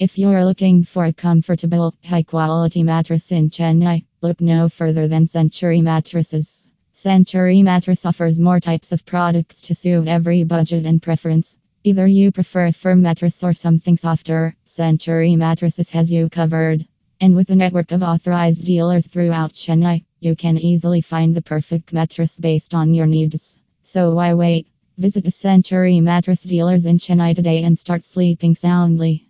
If you're looking for a comfortable, high quality mattress in Chennai, look no further than Century Mattresses. Century Mattress offers more types of products to suit every budget and preference. Either you prefer a firm mattress or something softer, Century Mattresses has you covered. And with a network of authorized dealers throughout Chennai, you can easily find the perfect mattress based on your needs. So why wait? Visit a Century Mattress dealers in Chennai today and start sleeping soundly.